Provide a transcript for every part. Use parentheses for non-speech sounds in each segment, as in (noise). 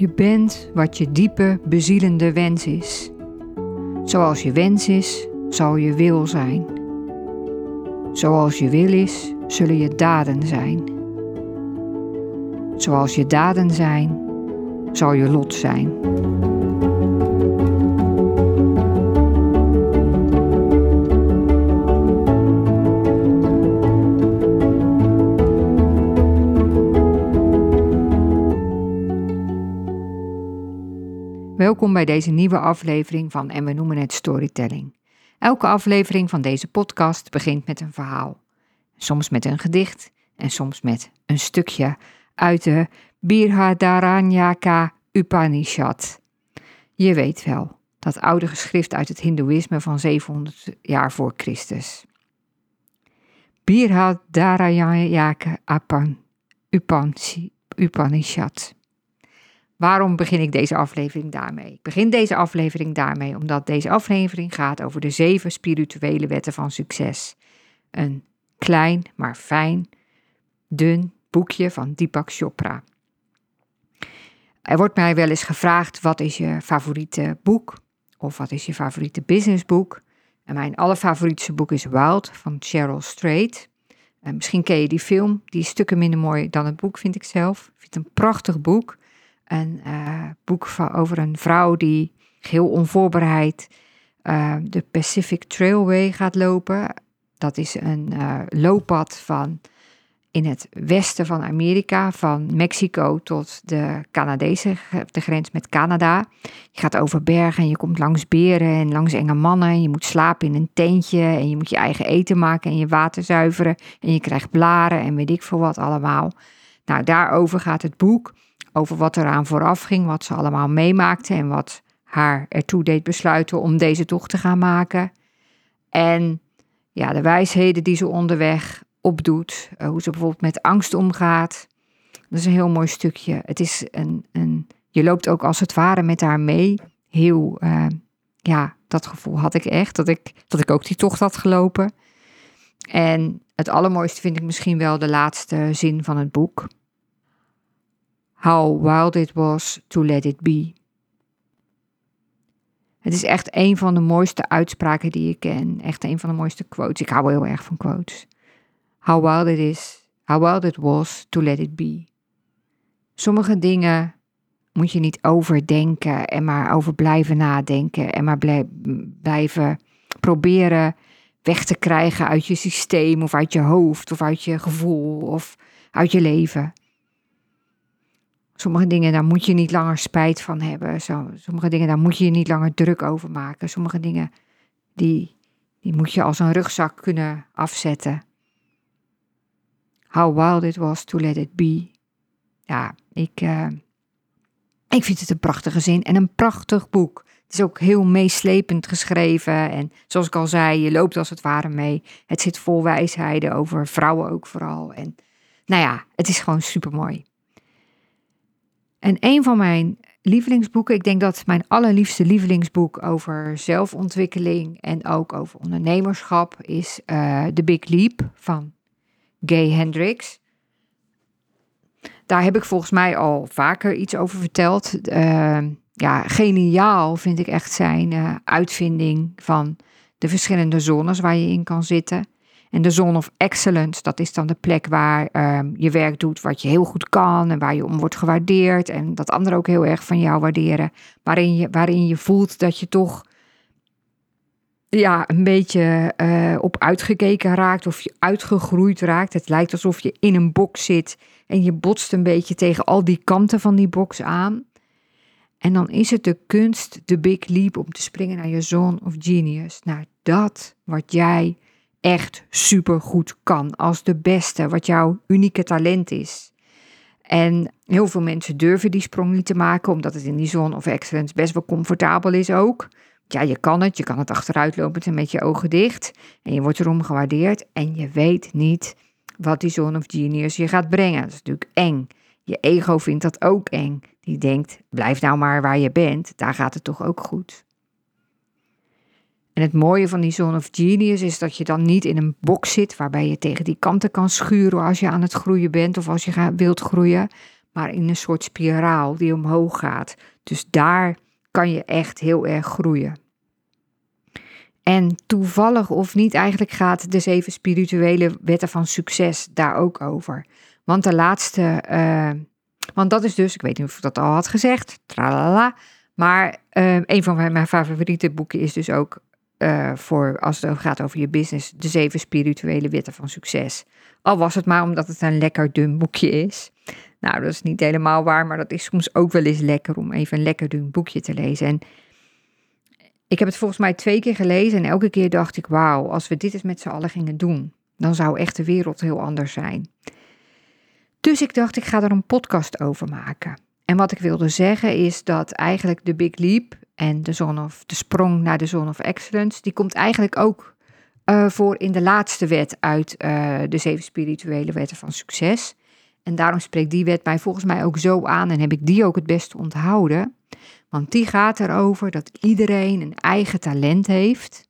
Je bent wat je diepe, bezielende wens is. Zoals je wens is, zal je wil zijn. Zoals je wil is, zullen je daden zijn. Zoals je daden zijn, zal je lot zijn. Bij deze nieuwe aflevering van En we noemen het Storytelling. Elke aflevering van deze podcast begint met een verhaal. Soms met een gedicht en soms met een stukje uit de Birhadaranyaka Upanishad. Je weet wel, dat oude geschrift uit het Hindoeïsme van 700 jaar voor Christus. Birhadaranyaka Upanishad. Waarom begin ik deze aflevering daarmee? Ik begin deze aflevering daarmee omdat deze aflevering gaat over de zeven spirituele wetten van succes. Een klein, maar fijn, dun boekje van Deepak Chopra. Er wordt mij wel eens gevraagd: wat is je favoriete boek? Of wat is je favoriete businessboek? En mijn allerfavorietste boek is Wild van Cheryl Strait. En misschien ken je die film, die is stukken minder mooi dan het boek, vind ik zelf. Ik vind het een prachtig boek een uh, boek van, over een vrouw die heel onvoorbereid uh, de Pacific Trailway gaat lopen. Dat is een uh, looppad van in het westen van Amerika, van Mexico tot de Canadese, de grens met Canada. Je gaat over bergen en je komt langs beren en langs enge mannen. En je moet slapen in een tentje en je moet je eigen eten maken en je water zuiveren. En je krijgt blaren en weet ik veel wat allemaal. Nou, daarover gaat het boek over wat eraan vooraf ging, wat ze allemaal meemaakte en wat haar ertoe deed besluiten om deze tocht te gaan maken. En ja, de wijsheden die ze onderweg opdoet, eh, hoe ze bijvoorbeeld met angst omgaat. Dat is een heel mooi stukje. Het is een, een je loopt ook als het ware met haar mee. Heel, uh, ja, dat gevoel had ik echt, dat ik, dat ik ook die tocht had gelopen. En het allermooiste vind ik misschien wel de laatste zin van het boek. How wild it was to let it be. Het is echt een van de mooiste uitspraken die ik ken. Echt een van de mooiste quotes. Ik hou heel erg van quotes. How wild it is, how wild it was to let it be. Sommige dingen moet je niet overdenken en maar over blijven nadenken en maar blijven proberen weg te krijgen uit je systeem of uit je hoofd of uit je gevoel of uit je leven. Sommige dingen, daar moet je niet langer spijt van hebben. sommige dingen, daar moet je je niet langer druk over maken. Sommige dingen, die, die moet je als een rugzak kunnen afzetten. How wild it was to let it be. Ja, ik, uh, ik vind het een prachtige zin en een prachtig boek. Het is ook heel meeslepend geschreven. En zoals ik al zei, je loopt als het ware mee. Het zit vol wijsheden over vrouwen ook vooral. En nou ja, het is gewoon super mooi. En een van mijn lievelingsboeken, ik denk dat mijn allerliefste lievelingsboek over zelfontwikkeling en ook over ondernemerschap is uh, The Big Leap van Gay Hendricks. Daar heb ik volgens mij al vaker iets over verteld. Uh, ja, geniaal vind ik echt zijn uh, uitvinding van de verschillende zones waar je in kan zitten. En de Zone of Excellence, dat is dan de plek waar um, je werk doet wat je heel goed kan en waar je om wordt gewaardeerd en dat anderen ook heel erg van jou waarderen. Waarin je, waarin je voelt dat je toch ja, een beetje uh, op uitgekeken raakt of je uitgegroeid raakt. Het lijkt alsof je in een box zit en je botst een beetje tegen al die kanten van die box aan. En dan is het de kunst, de big leap, om te springen naar je zone of genius. Naar dat wat jij echt supergoed kan, als de beste, wat jouw unieke talent is. En heel veel mensen durven die sprong niet te maken, omdat het in die zone of excellence best wel comfortabel is ook. Ja, je kan het, je kan het achteruit lopen met je ogen dicht en je wordt erom gewaardeerd en je weet niet wat die zone of genius je gaat brengen. Dat is natuurlijk eng. Je ego vindt dat ook eng. Die denkt, blijf nou maar waar je bent, daar gaat het toch ook goed. En het mooie van die Zone of Genius is dat je dan niet in een box zit waarbij je tegen die kanten kan schuren als je aan het groeien bent of als je wilt groeien. maar in een soort spiraal die omhoog gaat. Dus daar kan je echt heel erg groeien. En toevallig of niet, eigenlijk gaat de zeven spirituele wetten van succes daar ook over. Want de laatste, uh, want dat is dus, ik weet niet of ik dat al had gezegd, tralala. Maar uh, een van mijn favoriete boeken is dus ook uh, voor als het gaat over je business, de zeven spirituele wetten van succes. Al was het maar omdat het een lekker dun boekje is. Nou, dat is niet helemaal waar, maar dat is soms ook wel eens lekker om even een lekker dun boekje te lezen. En ik heb het volgens mij twee keer gelezen en elke keer dacht ik, wauw, als we dit eens met z'n allen gingen doen, dan zou echt de wereld heel anders zijn. Dus ik dacht, ik ga er een podcast over maken. En wat ik wilde zeggen is dat eigenlijk de Big Leap en de, zone of, de sprong naar de Zone of Excellence, die komt eigenlijk ook uh, voor in de laatste wet uit uh, de zeven spirituele wetten van succes. En daarom spreekt die wet mij volgens mij ook zo aan en heb ik die ook het beste onthouden. Want die gaat erover dat iedereen een eigen talent heeft.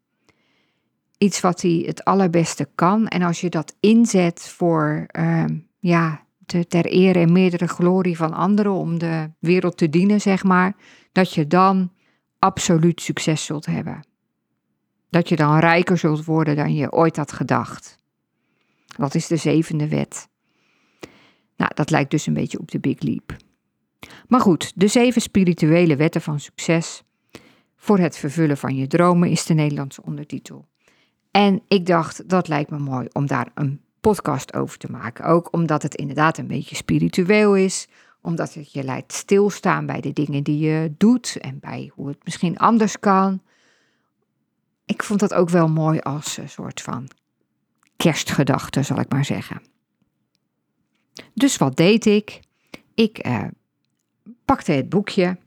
Iets wat hij het allerbeste kan. En als je dat inzet voor, uh, ja, te, ter ere en meerdere glorie van anderen, om de wereld te dienen, zeg maar, dat je dan absoluut succes zult hebben. Dat je dan rijker zult worden dan je ooit had gedacht. Dat is de zevende wet. Nou, dat lijkt dus een beetje op de Big Leap. Maar goed, de zeven spirituele wetten van succes voor het vervullen van je dromen is de Nederlandse ondertitel. En ik dacht, dat lijkt me mooi om daar een podcast over te maken. Ook omdat het inderdaad een beetje spiritueel is, omdat het je lijkt stilstaan bij de dingen die je doet en bij hoe het misschien anders kan. Ik vond dat ook wel mooi als een soort van kerstgedachte, zal ik maar zeggen. Dus wat deed ik? Ik eh, pakte het boekje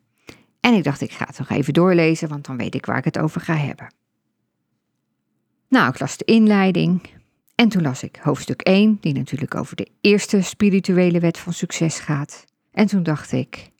en ik dacht, ik ga het nog even doorlezen, want dan weet ik waar ik het over ga hebben. Nou, ik las de inleiding en toen las ik hoofdstuk 1, die natuurlijk over de eerste spirituele wet van succes gaat. En toen dacht ik: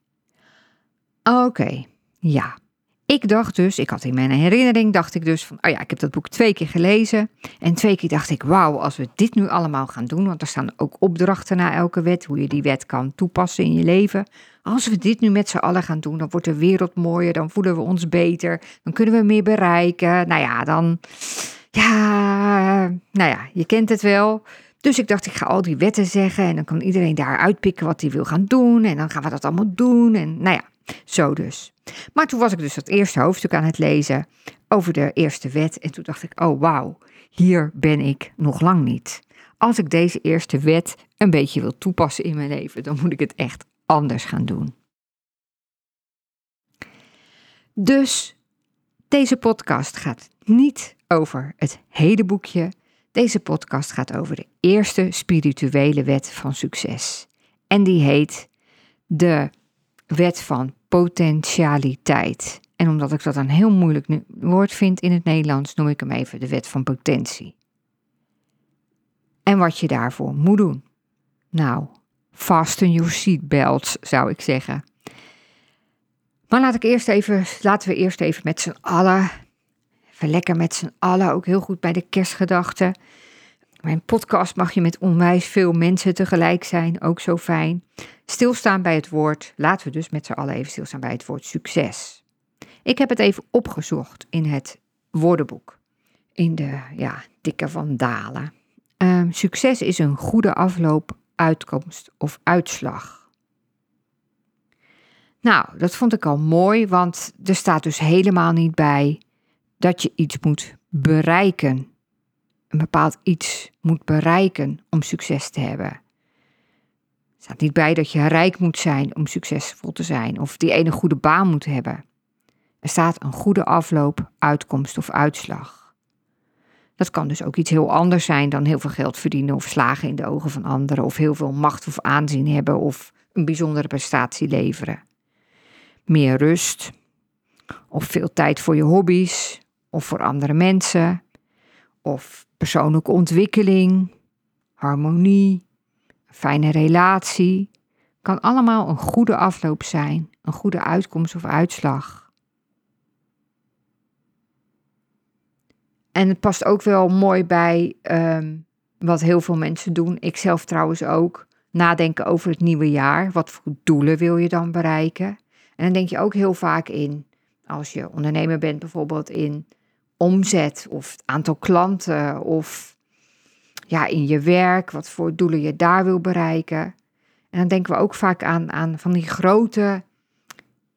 Oké, ja. Ik dacht dus, ik had in mijn herinnering, dacht ik dus van, oh ja, ik heb dat boek twee keer gelezen. En twee keer dacht ik, wauw, als we dit nu allemaal gaan doen, want er staan ook opdrachten na elke wet, hoe je die wet kan toepassen in je leven. Als we dit nu met z'n allen gaan doen, dan wordt de wereld mooier, dan voelen we ons beter, dan kunnen we meer bereiken. Nou ja, dan, ja, nou ja, je kent het wel. Dus ik dacht, ik ga al die wetten zeggen en dan kan iedereen daar uitpikken wat hij wil gaan doen. En dan gaan we dat allemaal doen. En nou ja, zo dus. Maar toen was ik dus het eerste hoofdstuk aan het lezen over de eerste wet. En toen dacht ik, oh wauw, hier ben ik nog lang niet. Als ik deze eerste wet een beetje wil toepassen in mijn leven, dan moet ik het echt anders gaan doen. Dus deze podcast gaat niet over het hele boekje. Deze podcast gaat over de eerste spirituele wet van succes. En die heet de wet van potentialiteit. En omdat ik dat een heel moeilijk woord vind in het Nederlands, noem ik hem even de wet van potentie. En wat je daarvoor moet doen. Nou, fasten your seatbelts, zou ik zeggen. Maar laat ik eerst even, laten we eerst even met z'n allen, even lekker met z'n allen, ook heel goed bij de kerstgedachten. Mijn podcast mag je met onwijs veel mensen tegelijk zijn, ook zo fijn. Stilstaan bij het woord, laten we dus met z'n allen even stilstaan bij het woord succes. Ik heb het even opgezocht in het woordenboek, in de ja, dikke van Dalen. Uh, succes is een goede afloop, uitkomst of uitslag. Nou, dat vond ik al mooi, want er staat dus helemaal niet bij dat je iets moet bereiken een bepaald iets moet bereiken om succes te hebben. Er staat niet bij dat je rijk moet zijn om succesvol te zijn of die ene goede baan moet hebben. Er staat een goede afloop, uitkomst of uitslag. Dat kan dus ook iets heel anders zijn dan heel veel geld verdienen of slagen in de ogen van anderen of heel veel macht of aanzien hebben of een bijzondere prestatie leveren. Meer rust of veel tijd voor je hobby's of voor andere mensen of persoonlijke ontwikkeling, harmonie, fijne relatie, kan allemaal een goede afloop zijn, een goede uitkomst of uitslag. En het past ook wel mooi bij um, wat heel veel mensen doen. Ik zelf trouwens ook. nadenken over het nieuwe jaar. Wat voor doelen wil je dan bereiken? En dan denk je ook heel vaak in, als je ondernemer bent bijvoorbeeld, in omzet of het aantal klanten of ja, in je werk, wat voor doelen je daar wil bereiken. En dan denken we ook vaak aan, aan van die grote,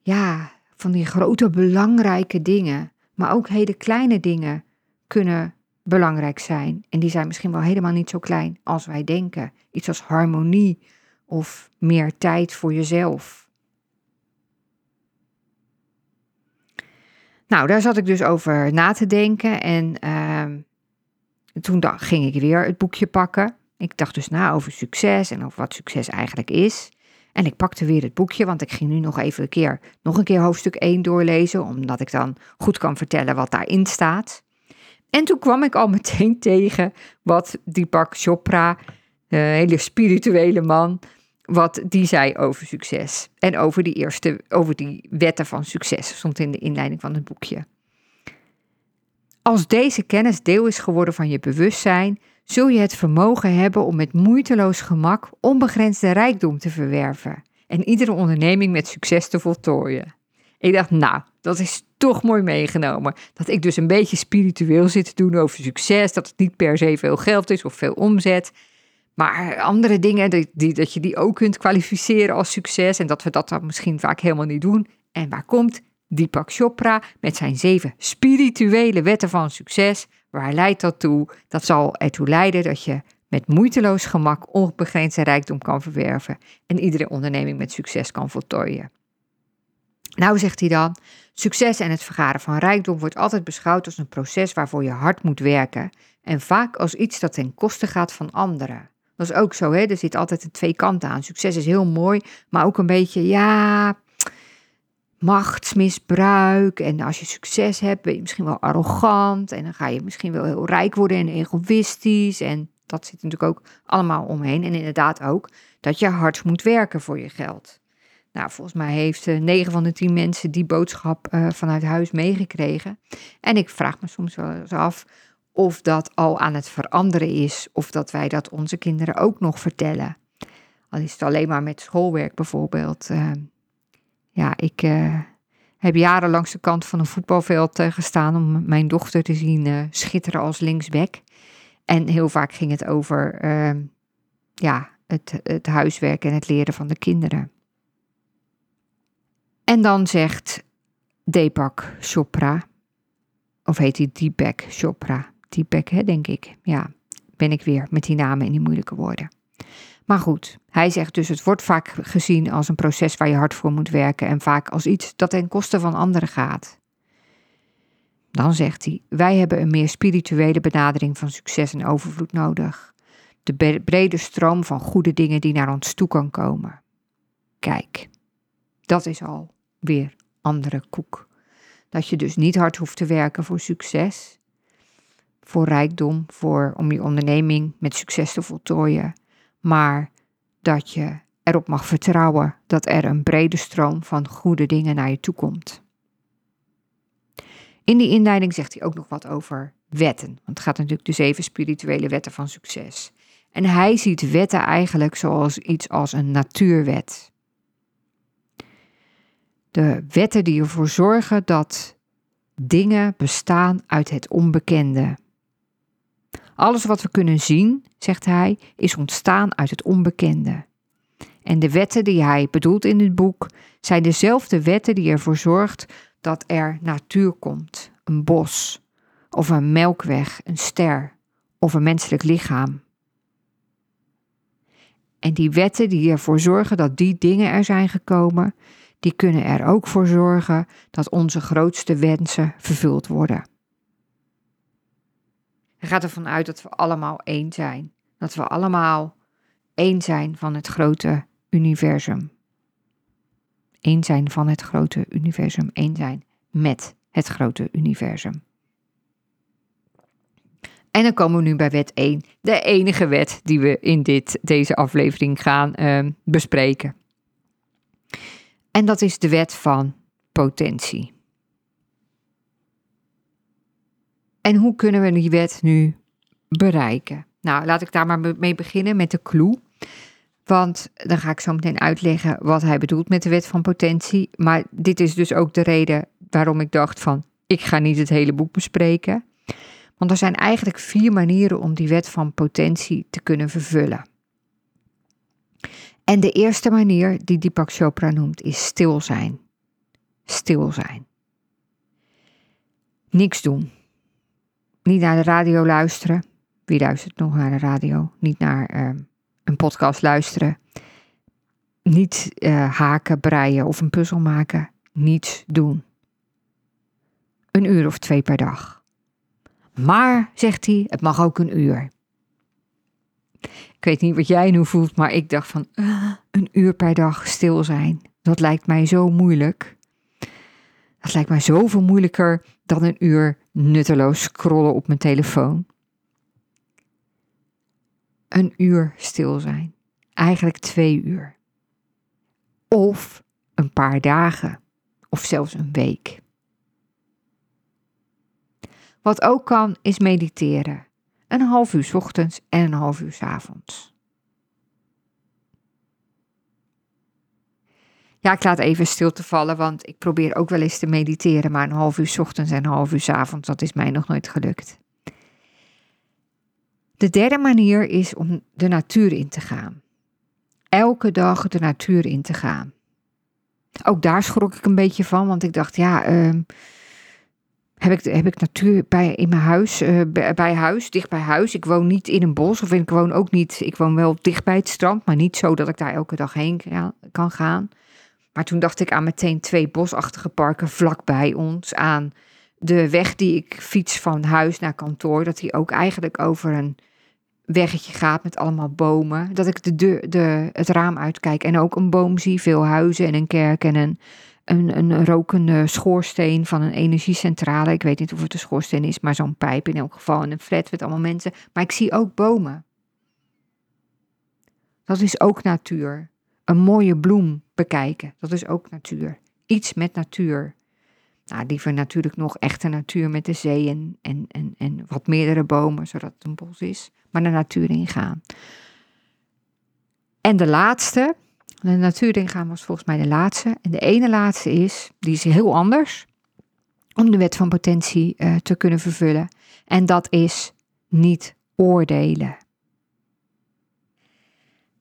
ja, van die grote belangrijke dingen. Maar ook hele kleine dingen kunnen belangrijk zijn. En die zijn misschien wel helemaal niet zo klein als wij denken. Iets als harmonie of meer tijd voor jezelf. Nou, daar zat ik dus over na te denken. En uh, toen ging ik weer het boekje pakken. Ik dacht dus na over succes en over wat succes eigenlijk is. En ik pakte weer het boekje, want ik ging nu nog even een keer, nog een keer hoofdstuk 1 doorlezen, omdat ik dan goed kan vertellen wat daarin staat. En toen kwam ik al meteen (laughs) tegen wat Deepak Chopra, de hele spirituele man, wat die zei over succes. En over die eerste, over die wetten van succes, stond in de inleiding van het boekje. Als deze kennis deel is geworden van je bewustzijn, zul je het vermogen hebben om met moeiteloos gemak onbegrensde rijkdom te verwerven en iedere onderneming met succes te voltooien. Ik dacht, nou, dat is toch mooi meegenomen. Dat ik dus een beetje spiritueel zit te doen over succes, dat het niet per se veel geld is of veel omzet. Maar andere dingen, die, die, dat je die ook kunt kwalificeren als succes en dat we dat dan misschien vaak helemaal niet doen. En waar komt Deepak Chopra met zijn zeven spirituele wetten van succes? Waar leidt dat toe? Dat zal ertoe leiden dat je met moeiteloos gemak onbegrensde rijkdom kan verwerven en iedere onderneming met succes kan voltooien. Nou zegt hij dan, succes en het vergaren van rijkdom wordt altijd beschouwd als een proces waarvoor je hard moet werken en vaak als iets dat ten koste gaat van anderen. Dat is ook zo, hè? er zit altijd een twee kanten aan. Succes is heel mooi, maar ook een beetje, ja, machtsmisbruik. En als je succes hebt, ben je misschien wel arrogant. En dan ga je misschien wel heel rijk worden en egoïstisch. En dat zit natuurlijk ook allemaal omheen. En inderdaad ook dat je hard moet werken voor je geld. Nou, volgens mij heeft uh, eh, 9 van de 10 mensen die boodschap uh, vanuit huis meegekregen. En ik vraag me soms wel eens af of dat al aan het veranderen is, of dat wij dat onze kinderen ook nog vertellen. Al is het alleen maar met schoolwerk bijvoorbeeld. Uh, ja, ik uh, heb jaren langs de kant van een voetbalveld uh, gestaan om mijn dochter te zien schitteren als linksback. En heel vaak ging het over ja, het, het huiswerk en het leren van de kinderen. En dan zegt Deepak Chopra, of heet hij Deepak Chopra? Deepak, hè, denk ik. Ja, ben ik weer met die namen en die moeilijke woorden. Maar goed, hij zegt dus: het wordt vaak gezien als een proces waar je hard voor moet werken en vaak als iets dat ten koste van anderen gaat. Dan zegt hij: wij hebben een meer spirituele benadering van succes en overvloed nodig. De brede stroom van goede dingen die naar ons toe kan komen. Kijk, dat is al weer andere koek. Dat je dus niet hard hoeft te werken voor succes, voor rijkdom, voor, om je onderneming met succes te voltooien, maar dat je erop mag vertrouwen dat er een brede stroom van goede dingen naar je toe komt. In die inleiding zegt hij ook nog wat over wetten, want het gaat natuurlijk de zeven spirituele wetten van succes. En hij ziet wetten eigenlijk zoals iets als een natuurwet. De wetten die ervoor zorgen dat dingen bestaan uit het onbekende. Alles wat we kunnen zien, zegt hij, is ontstaan uit het onbekende. En de wetten die hij bedoelt in dit boek zijn dezelfde wetten die ervoor zorgt dat er natuur komt, een bos, of een melkweg, een ster, of een menselijk lichaam. En die wetten die ervoor zorgen dat die dingen er zijn gekomen, die kunnen er ook voor zorgen dat onze grootste wensen vervuld worden. Hij gaat ervan uit dat we allemaal één zijn. Dat we allemaal één zijn van het grote universum. Eén zijn van het grote universum. Één zijn met het grote universum. En dan komen we nu bij wet 1. De enige wet die we in dit, deze aflevering gaan uh, bespreken. En dat is de wet van potentie. En hoe kunnen we die wet nu bereiken? Nou, laat ik daar maar mee beginnen met de clue. Want dan ga ik zo meteen uitleggen wat hij bedoelt met de wet van potentie. Maar dit is dus ook de reden waarom ik dacht van, ik ga niet het hele boek bespreken. Want er zijn eigenlijk vier manieren om die wet van potentie te kunnen vervullen. En de eerste manier die Deepak Chopra noemt is stil zijn. Stil zijn. Niks doen. Niet naar de radio luisteren. Wie luistert nog naar de radio? Niet naar uh, een podcast luisteren. Niet uh, haken, breien of een puzzel maken. Niets doen. Een uur of twee per dag. Maar, zegt hij, het mag ook een uur. Ik weet niet wat jij nu voelt, maar ik dacht van uh, een uur per dag stil zijn. Dat lijkt mij zo moeilijk. Dat lijkt mij zoveel moeilijker dan een uur nutteloos scrollen op mijn telefoon. Een uur stil zijn. Eigenlijk twee uur. Of een paar dagen. Of zelfs een week. Wat ook kan, is mediteren. Een half uur ochtends en een half uur avonds. Ja, ik laat even stilte vallen, want ik probeer ook wel eens te mediteren, maar een half uur ochtends en een half uur avonds, dat is mij nog nooit gelukt. De derde manier is om de natuur in te gaan. Elke dag de natuur in te gaan. Ook daar schrok ik een beetje van, want ik dacht, ja, uh, heb ik, heb ik natuur bij, in mijn huis, uh, bij huis, dicht bij huis. Ik woon niet in een bos of ik woon ook niet, ik woon wel dicht bij het strand, maar niet zo dat ik daar elke dag heen kan gaan. Maar toen dacht ik aan meteen twee bosachtige parken vlakbij ons, aan de weg die ik fiets van huis naar kantoor, dat die ook eigenlijk over een weggetje gaat met allemaal bomen. Dat ik de, de, het raam uitkijk en ook een boom zie, veel huizen en een kerk en een een, een rokende schoorsteen van een energiecentrale. Ik weet niet of het een schoorsteen is, maar zo'n pijp in elk geval. En een flat met allemaal mensen. Maar ik zie ook bomen. Dat is ook natuur. Een mooie bloem bekijken, dat is ook natuur. Iets met natuur. Nou, liever natuurlijk nog echte natuur met de zee en, en, en, en wat meerdere bomen, zodat het een bos is. Maar de natuur ingaan. En de laatste, de natuur ingaan was volgens mij de laatste. En de ene laatste is, die is heel anders, om de wet van potentie uh, te kunnen vervullen. En dat is niet oordelen.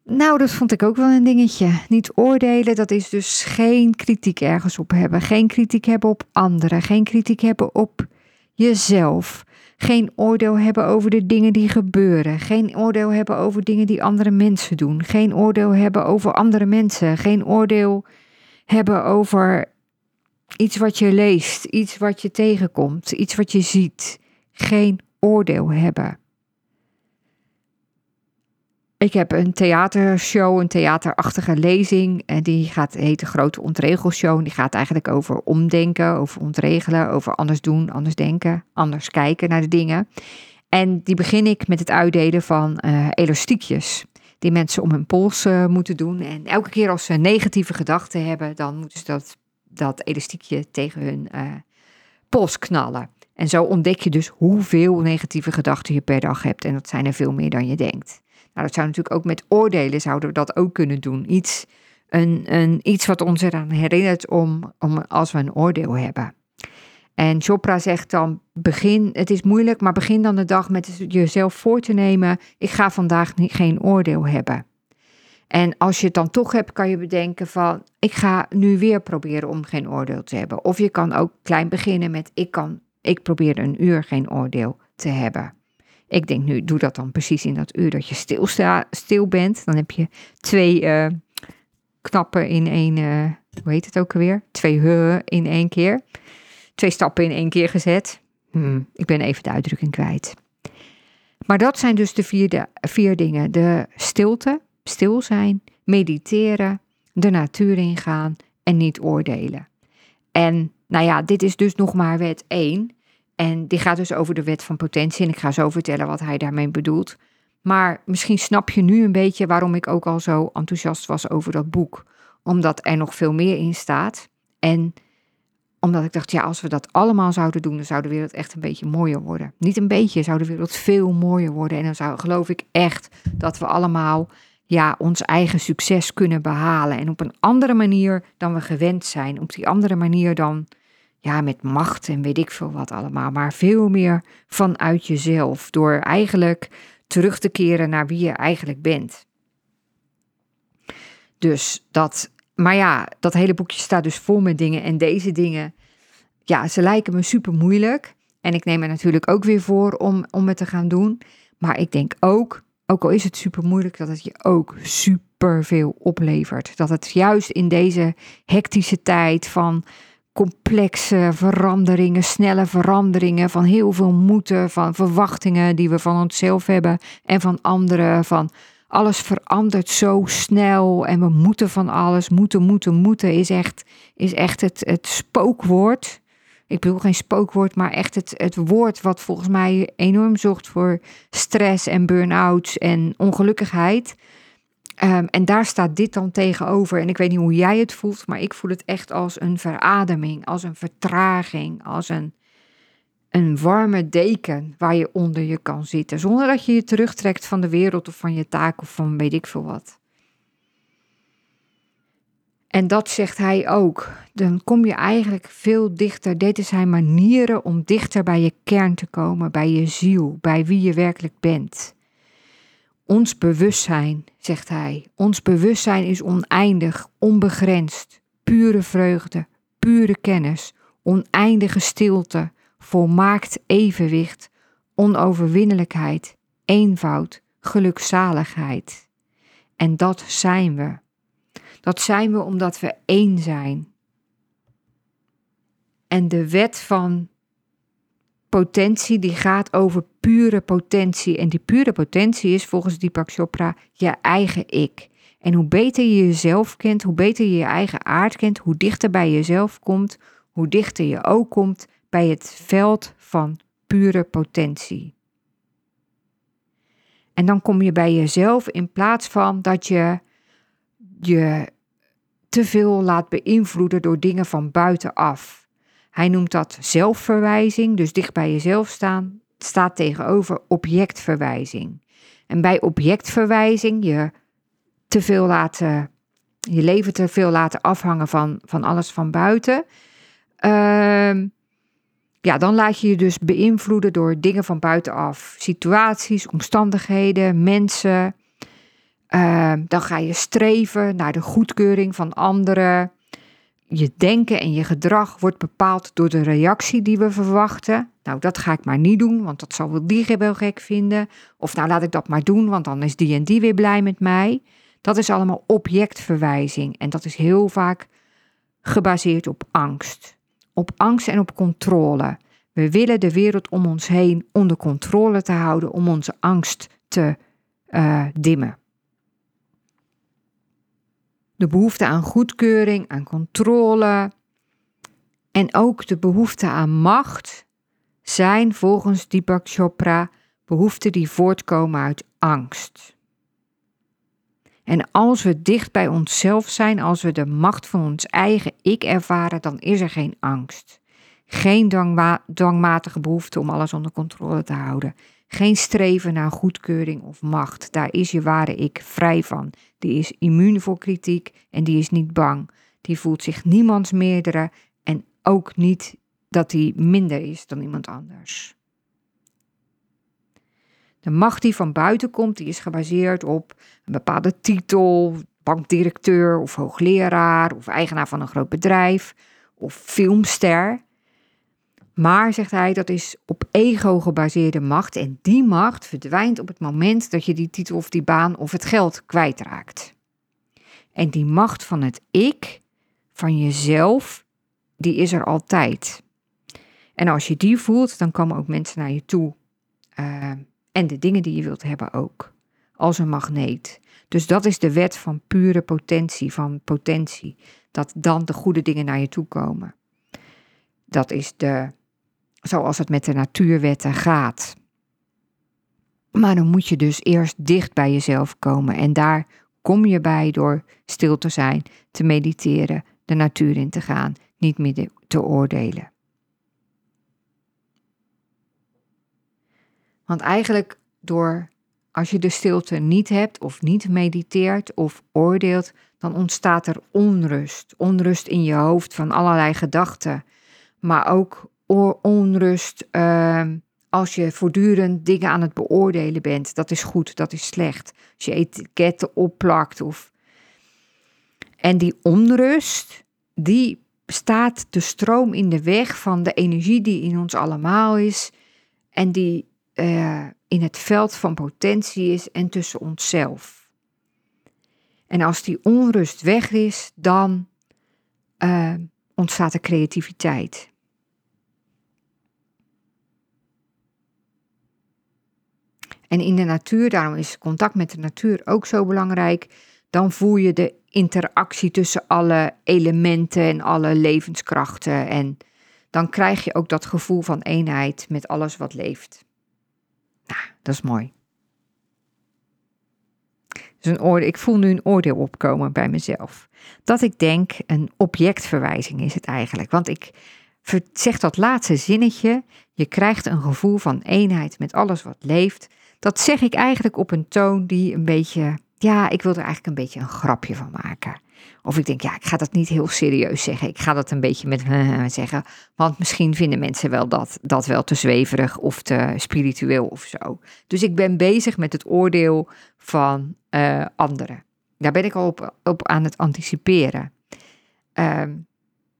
Nou, dat vond ik ook wel een dingetje. Niet oordelen, dat is dus geen kritiek ergens op hebben. Geen kritiek hebben op anderen. Geen kritiek hebben op jezelf. Geen oordeel hebben over de dingen die gebeuren. Geen oordeel hebben over dingen die andere mensen doen. Geen oordeel hebben over andere mensen. Geen oordeel hebben over iets wat je leest, iets wat je tegenkomt, iets wat je ziet. Geen oordeel hebben. Ik heb een theatershow, een theaterachtige lezing. En die gaat, heet de Grote Ontregelshow. Die gaat eigenlijk over omdenken, over ontregelen, over anders doen, anders denken, anders kijken naar de dingen. En die begin ik met het uitdelen van uh, elastiekjes. Die mensen om hun pols uh, moeten doen. En elke keer als ze negatieve gedachten hebben, dan moeten ze dat, dat elastiekje tegen hun uh, pols knallen. En zo ontdek je dus hoeveel negatieve gedachten je per dag hebt. En dat zijn er veel meer dan je denkt. Nou, dat zou natuurlijk ook met oordelen zouden we dat ook kunnen doen. Iets, een, een, iets wat ons eraan herinnert om, om als we een oordeel hebben. En Chopra zegt dan: begin, het is moeilijk, maar begin dan de dag met jezelf voor te nemen: ik ga vandaag geen oordeel hebben. En als je het dan toch hebt, kan je bedenken van: ik ga nu weer proberen om geen oordeel te hebben. Of je kan ook klein beginnen met: ik, kan, ik probeer een uur geen oordeel te hebben. Ik denk nu, doe dat dan precies in dat uur dat je stil, stil bent. Dan heb je twee uh, knappen in één, uh, hoe heet het ook alweer? Twee he in één keer. Twee stappen in één keer gezet. Hmm, ik ben even de uitdrukking kwijt. Maar dat zijn dus de vier, de, vier dingen. De stilte, stil zijn, mediteren, de natuur ingaan en niet oordelen. En nou ja, dit is dus nog maar wet 1. En die gaat dus over de wet van potentie. En ik ga zo vertellen wat hij daarmee bedoelt. Maar misschien snap je nu een beetje waarom ik ook al zo enthousiast was over dat boek. Omdat er nog veel meer in staat. En omdat ik dacht, ja, als we dat allemaal zouden doen, dan zou de wereld echt een beetje mooier worden. Niet een beetje, zou de wereld veel mooier worden. En dan zou, geloof ik echt dat we allemaal ja, ons eigen succes kunnen behalen. En op een andere manier dan we gewend zijn. Op die andere manier dan ja, met macht en weet ik veel wat allemaal. Maar veel meer vanuit jezelf. Door eigenlijk terug te keren naar wie je eigenlijk bent. Dus dat, maar ja, dat hele boekje staat dus vol met dingen. En deze dingen, ja, ze lijken me super moeilijk. En ik neem er natuurlijk ook weer voor om, om het te gaan doen. Maar ik denk ook, ook al is het super moeilijk, dat het je ook super veel oplevert. Dat het juist in deze hectische tijd van complexe veranderingen, snelle veranderingen, van heel veel moeten, van verwachtingen die we van onszelf hebben en van anderen, van alles verandert zo snel en we moeten van alles, moeten, moeten, moeten is echt, is echt het, het spookwoord. Ik bedoel geen spookwoord, maar echt het, het woord wat volgens mij enorm zorgt voor stress en burn-outs en ongelukkigheid. Ehm, en daar staat dit dan tegenover. En ik weet niet hoe jij het voelt, maar ik voel het echt als een verademing, als een vertraging, als een, een warme deken waar je onder je kan zitten. Zonder dat je je terugtrekt van de wereld of van je taak of van weet ik veel wat. En dat zegt hij ook. Dan kom je eigenlijk veel dichter. Dit zijn manieren om dichter bij je kern te komen, bij je ziel, bij wie je werkelijk bent. Ons bewustzijn, zegt hij, ons bewustzijn is oneindig, onbegrensd, pure vreugde, pure kennis, oneindige stilte, volmaakt evenwicht, onoverwinnelijkheid, eenvoud, gelukzaligheid. En dat zijn we. Dat zijn we omdat we één zijn. En de wet van potentie die gaat over pure potentie. En die pure potentie is volgens Deepak Chopra je eigen ik. En hoe beter je jezelf kent, hoe beter je je eigen aard kent, hoe dichter bij jezelf komt, hoe dichter je ook komt bij het veld van pure potentie. En dan kom je bij jezelf in plaats van dat je je te veel laat beïnvloeden door dingen van buitenaf. Hij noemt dat zelfverwijzing, dus dicht bij jezelf staan, staat tegenover objectverwijzing. En bij objectverwijzing je te veel laten, je leven te veel laten afhangen van, van alles van buiten. Uh, ja, dan laat je je dus beïnvloeden door dingen van buitenaf. Situaties, omstandigheden, mensen. Uh, dan ga je streven naar de goedkeuring van anderen je denken en je gedrag wordt bepaald door de reactie die we verwachten. Nou, dat ga ik maar niet doen, want dat zal wel die wel gek vinden. Of nou, laat ik dat maar doen, want dan is die en die weer blij met mij. Dat is allemaal objectverwijzing en dat is heel vaak gebaseerd op angst. Op angst en op controle. We willen de wereld om ons heen onder controle te houden om onze angst te uh, dimmen. De behoefte aan goedkeuring, aan controle en ook de behoefte aan macht zijn volgens Deepak Chopra behoeften die voortkomen uit angst. En als we dicht bij onszelf zijn, als we de macht van ons eigen ik ervaren, dan is er geen angst. Geen dwangmatige behoefte om alles onder controle te houden. Geen streven naar goedkeuring of macht. Daar is je ware ik vrij van. Die is immuun voor kritiek en die is niet bang. Die voelt zich niemands meerdere en ook niet dat hij minder is dan iemand anders. De macht die van buiten komt, die is gebaseerd op een bepaalde titel, bankdirecteur of hoogleraar of eigenaar van een groot bedrijf of filmster. Maar, zegt hij, dat is op ego gebaseerde macht. En die macht verdwijnt op het moment dat je die titel of die baan of het geld kwijtraakt. En die macht van het ik, van jezelf, die is er altijd. En als je die voelt, dan komen ook mensen naar je toe. Uh, en de dingen die je wilt hebben ook. Als een magneet. Dus dat is de wet van pure potentie, van potentie. Dat dan de goede dingen naar je toe komen. Dat is de zoals het met de natuurwetten gaat. Maar dan moet je dus eerst dicht bij jezelf komen en daar kom je bij door stil te zijn, te mediteren, de natuur in te gaan, niet meer te oordelen. Want eigenlijk door als je de stilte niet hebt of niet mediteert of oordeelt, dan ontstaat er onrust. Onrust in je hoofd van allerlei gedachten. Maar ook onrust ehm, als je voortdurend dingen aan het beoordelen bent. Dat is goed, dat is slecht. Als je etiketten opplakt of... En die onrust, die staat de stroom in de weg van de energie die in ons allemaal is en die uh, in het veld van potentie is en tussen onszelf. En als die onrust weg is, dan uh, ontstaat er creativiteit. En in de natuur, daarom is contact met de natuur ook zo belangrijk. Dan voel je de interactie tussen alle elementen en alle levenskrachten. En dan krijg je ook dat gevoel van eenheid met alles wat leeft. Nou, dat is mooi. Een oordeel, ik voel nu een oordeel opkomen bij mezelf. Dat ik denk, een objectverwijzing is het eigenlijk. Want ik zeg dat laatste zinnetje, je krijgt een gevoel van eenheid met alles wat leeft. Dat zeg ik eigenlijk op een toon die een beetje, ja, ik wil er eigenlijk een beetje een grapje van maken. Of ik denk, ja, ik ga dat niet heel serieus zeggen. Ik ga dat een beetje met zeggen. Want misschien vinden mensen wel dat, dat wel te zweverig of te spiritueel of zo. Dus ik ben bezig met het oordeel van uh, anderen. Daar ben ik al op, op aan het anticiperen. Ehm,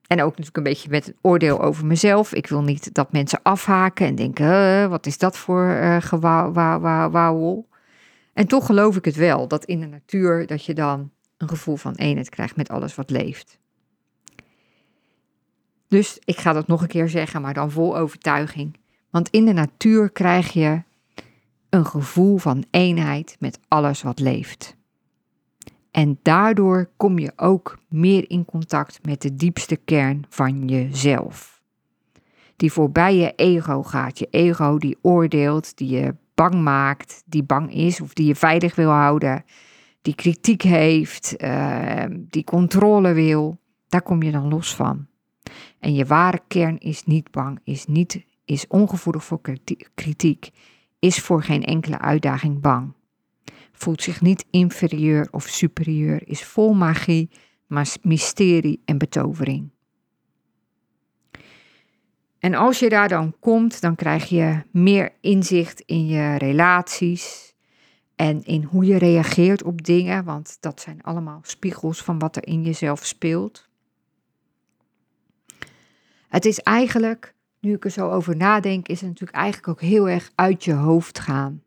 en ook natuurlijk een beetje met het oordeel over mezelf. Ik wil niet dat mensen afhaken en denken: wat is dat voor uh, gewauwel? En toch geloof ik het wel, dat in de natuur dat je dan een gevoel van eenheid krijgt met alles wat leeft. Dus ik ga dat nog een keer zeggen, maar dan vol overtuiging. Want in de natuur krijg je een gevoel van eenheid met alles wat leeft. En daardoor kom je ook meer in contact met de diepste kern van jezelf. Die voorbij je ego gaat. Je ego die oordeelt, die je bang maakt, die bang is of die je veilig wil houden, die kritiek heeft, ehm, die controle wil, daar kom je dan los van. En je ware kern is niet bang, is, niet, is ongevoelig voor kritiek, is voor geen enkele uitdaging bang. Voelt zich niet inferieur of superieur, is vol magie, maar mysterie en betovering. En als je daar dan komt, dan krijg je meer inzicht in je relaties, en in hoe je reageert op dingen, want dat zijn allemaal spiegels van wat er in jezelf speelt. Het is eigenlijk, nu ik er zo over nadenk, is het natuurlijk eigenlijk ook heel erg uit je hoofd gaan.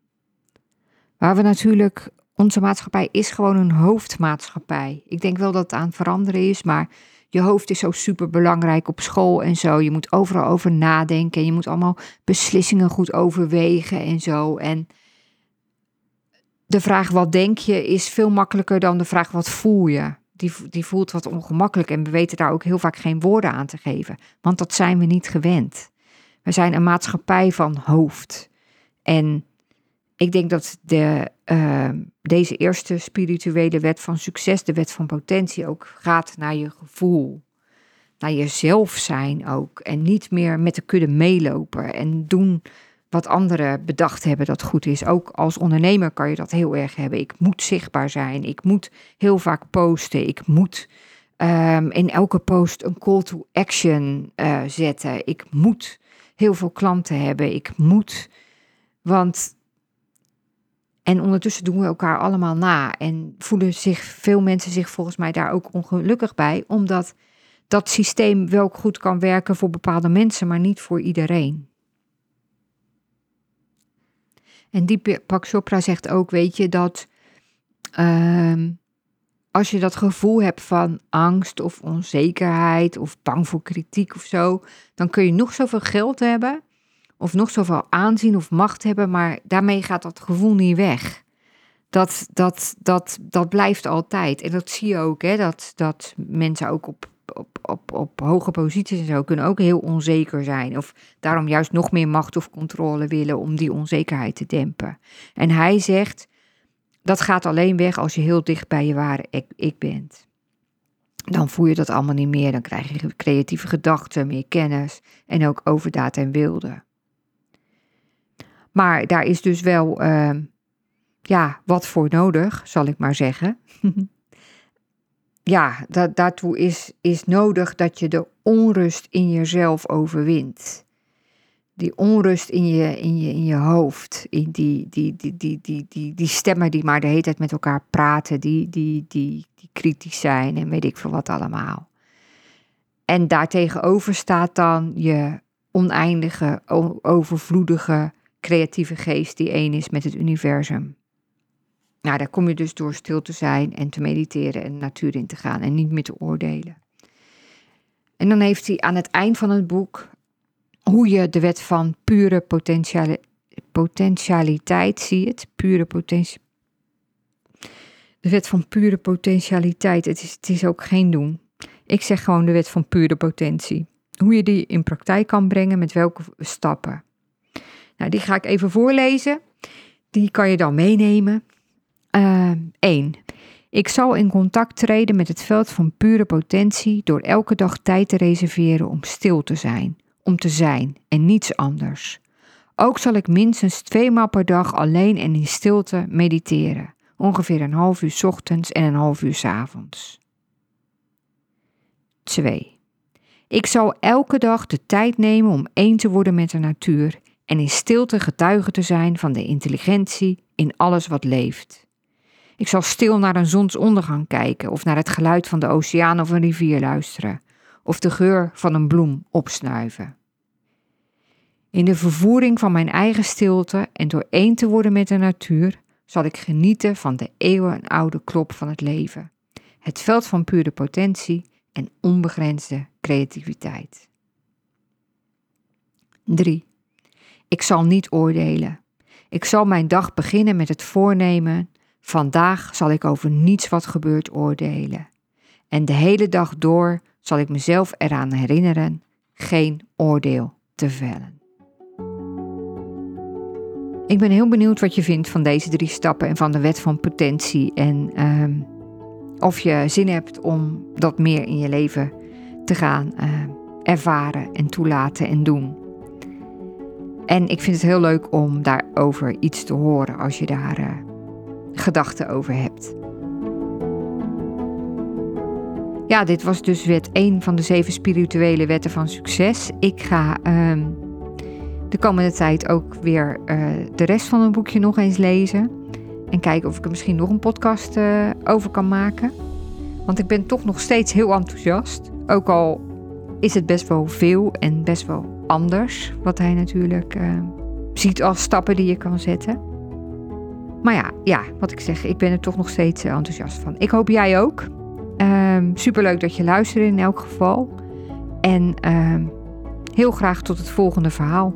Waar we natuurlijk, onze maatschappij is gewoon een hoofdmaatschappij. Ik denk wel dat het aan veranderen is, maar je hoofd is zo super belangrijk op school en zo. Je moet overal over nadenken en je moet allemaal beslissingen goed overwegen en zo. En de vraag wat denk je is veel makkelijker dan de vraag wat voel je. Die, die voelt wat ongemakkelijk en we weten daar ook heel vaak geen woorden aan te geven, want dat zijn we niet gewend. We zijn een maatschappij van hoofd. En ik denk dat de, uh, deze eerste spirituele wet van succes, de wet van potentie, ook gaat naar je gevoel. Naar jezelf zijn ook. En niet meer met de kudde meelopen en doen wat anderen bedacht hebben dat goed is. Ook als ondernemer kan je dat heel erg hebben. Ik moet zichtbaar zijn. Ik moet heel vaak posten. Ik moet um, in elke post een call to action uh, zetten. Ik moet heel veel klanten hebben. Ik moet. Want. En ondertussen doen we elkaar allemaal na. En voelen zich veel mensen zich volgens mij daar ook ongelukkig bij. Omdat dat systeem wel goed kan werken voor bepaalde mensen, maar niet voor iedereen. En Deepak Chopra zegt ook, weet je, dat um, als je dat gevoel hebt van angst of onzekerheid of bang voor kritiek of zo, dan kun je nog zoveel geld hebben of nog zoveel aanzien of macht hebben, maar daarmee gaat dat gevoel niet weg. Dat, dat, dat, dat blijft altijd. En dat zie je ook, hè, dat, dat mensen ook op op, op, op hoge posities en zo kunnen ook heel onzeker zijn. Of daarom juist nog meer macht of controle willen om die onzekerheid te dempen. En hij zegt, dat gaat alleen weg als je heel dicht bij je ware ik, ik bent. Dan voel je dat allemaal niet meer. Dan krijg je creatieve gedachten, meer kennis en ook overdaad en wilde. Maar daar is dus wel, uh, ja, wat voor nodig, zal ik maar zeggen. (laughs) ja, daartoe is, is nodig dat je de onrust in jezelf overwint. Die onrust in je, in je, in je hoofd, in die, die, die, die, die, die, die stemmen die maar de hele tijd met elkaar praten, die, die, die, die kritisch zijn en weet ik veel wat allemaal. En daartegenover staat dan je oneindige, overvloedige, creatieve geest die één is met het universum. Nou, daar kom je dus door stil te zijn en te mediteren en de natuur in te gaan en niet meer te oordelen. En dan heeft hij aan het eind van het boek hoe je de wet van pure potentialiteit, zie pure potentie. De wet van pure potentialiteit, het is, het is ook geen doen. Ik zeg gewoon de wet van pure potentie. Hoe je die in praktijk kan brengen, met welke stappen. Nou, die ga ik even voorlezen. Die kan je dan meenemen. 1. Ehm, ik zal in contact treden met het veld van pure potentie door elke dag tijd te reserveren om stil te zijn, om te zijn en niets anders. Ook zal ik minstens twee maal per dag alleen en in stilte mediteren, ongeveer een half uur ochtends en een half uur avonds. 2. Ik zal elke dag de tijd nemen om één te worden met de natuur en in stilte getuige te zijn van de intelligentie in alles wat leeft. Ik zal stil naar een zonsondergang kijken of naar het geluid van de oceaan of een rivier luisteren, of de geur van een bloem opsnuiven. In de vervoering van mijn eigen stilte en door één te worden met de natuur, zal ik genieten van de eeuwenoude klop van het leven, het veld van pure potentie en onbegrensde creativiteit. 3. Ik zal niet oordelen. Ik zal mijn dag beginnen met het voornemen Vandaag zal ik over niets wat gebeurt oordelen. En de hele dag door zal ik mezelf eraan herinneren geen oordeel te vellen. Ik ben heel benieuwd wat je vindt van deze drie stappen en van de wet van potentie. En ehm, of je zin hebt om dat meer in je leven te gaan uh, ervaren en toelaten en doen. En ik vind het heel leuk om daarover iets te horen als je daar uh, gedachten over hebt. Ja, dit was dus wet 1 van de zeven spirituele wetten van succes. Ik ga uh, de komende tijd ook weer uh, de rest van het boekje nog eens lezen. En kijken of ik er misschien nog een podcast uh, over kan maken. Want ik ben toch nog steeds heel enthousiast. Ook al is het best wel veel en best wel anders. Wat hij natuurlijk uh, ziet als stappen die je kan zetten. Maar ja, ja, wat ik zeg, ik ben er toch nog steeds eh, enthousiast van. Ik hoop jij ook. Um, superleuk dat je luisterde in elk geval. En uh, heel graag tot het volgende verhaal.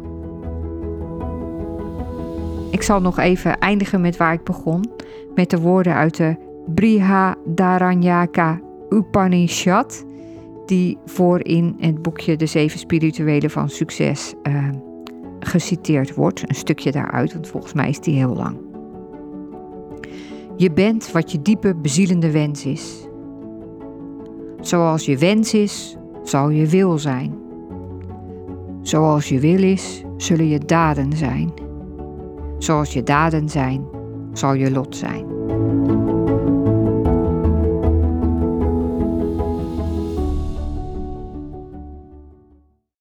Ik zal nog even eindigen met waar ik begon. Met de woorden uit de Brihadaranyaka Upanishad. Die voorin het boekje De Zeven Spirituele van Succes uh, geciteerd wordt. Een stukje daaruit, want volgens mij is die heel lang. Je bent wat je diepe bezielende wens is. Zoals je wens is, zal je wil zijn. Zoals je wil is, zullen je daden zijn. Zoals je daden zijn, zal je lot zijn.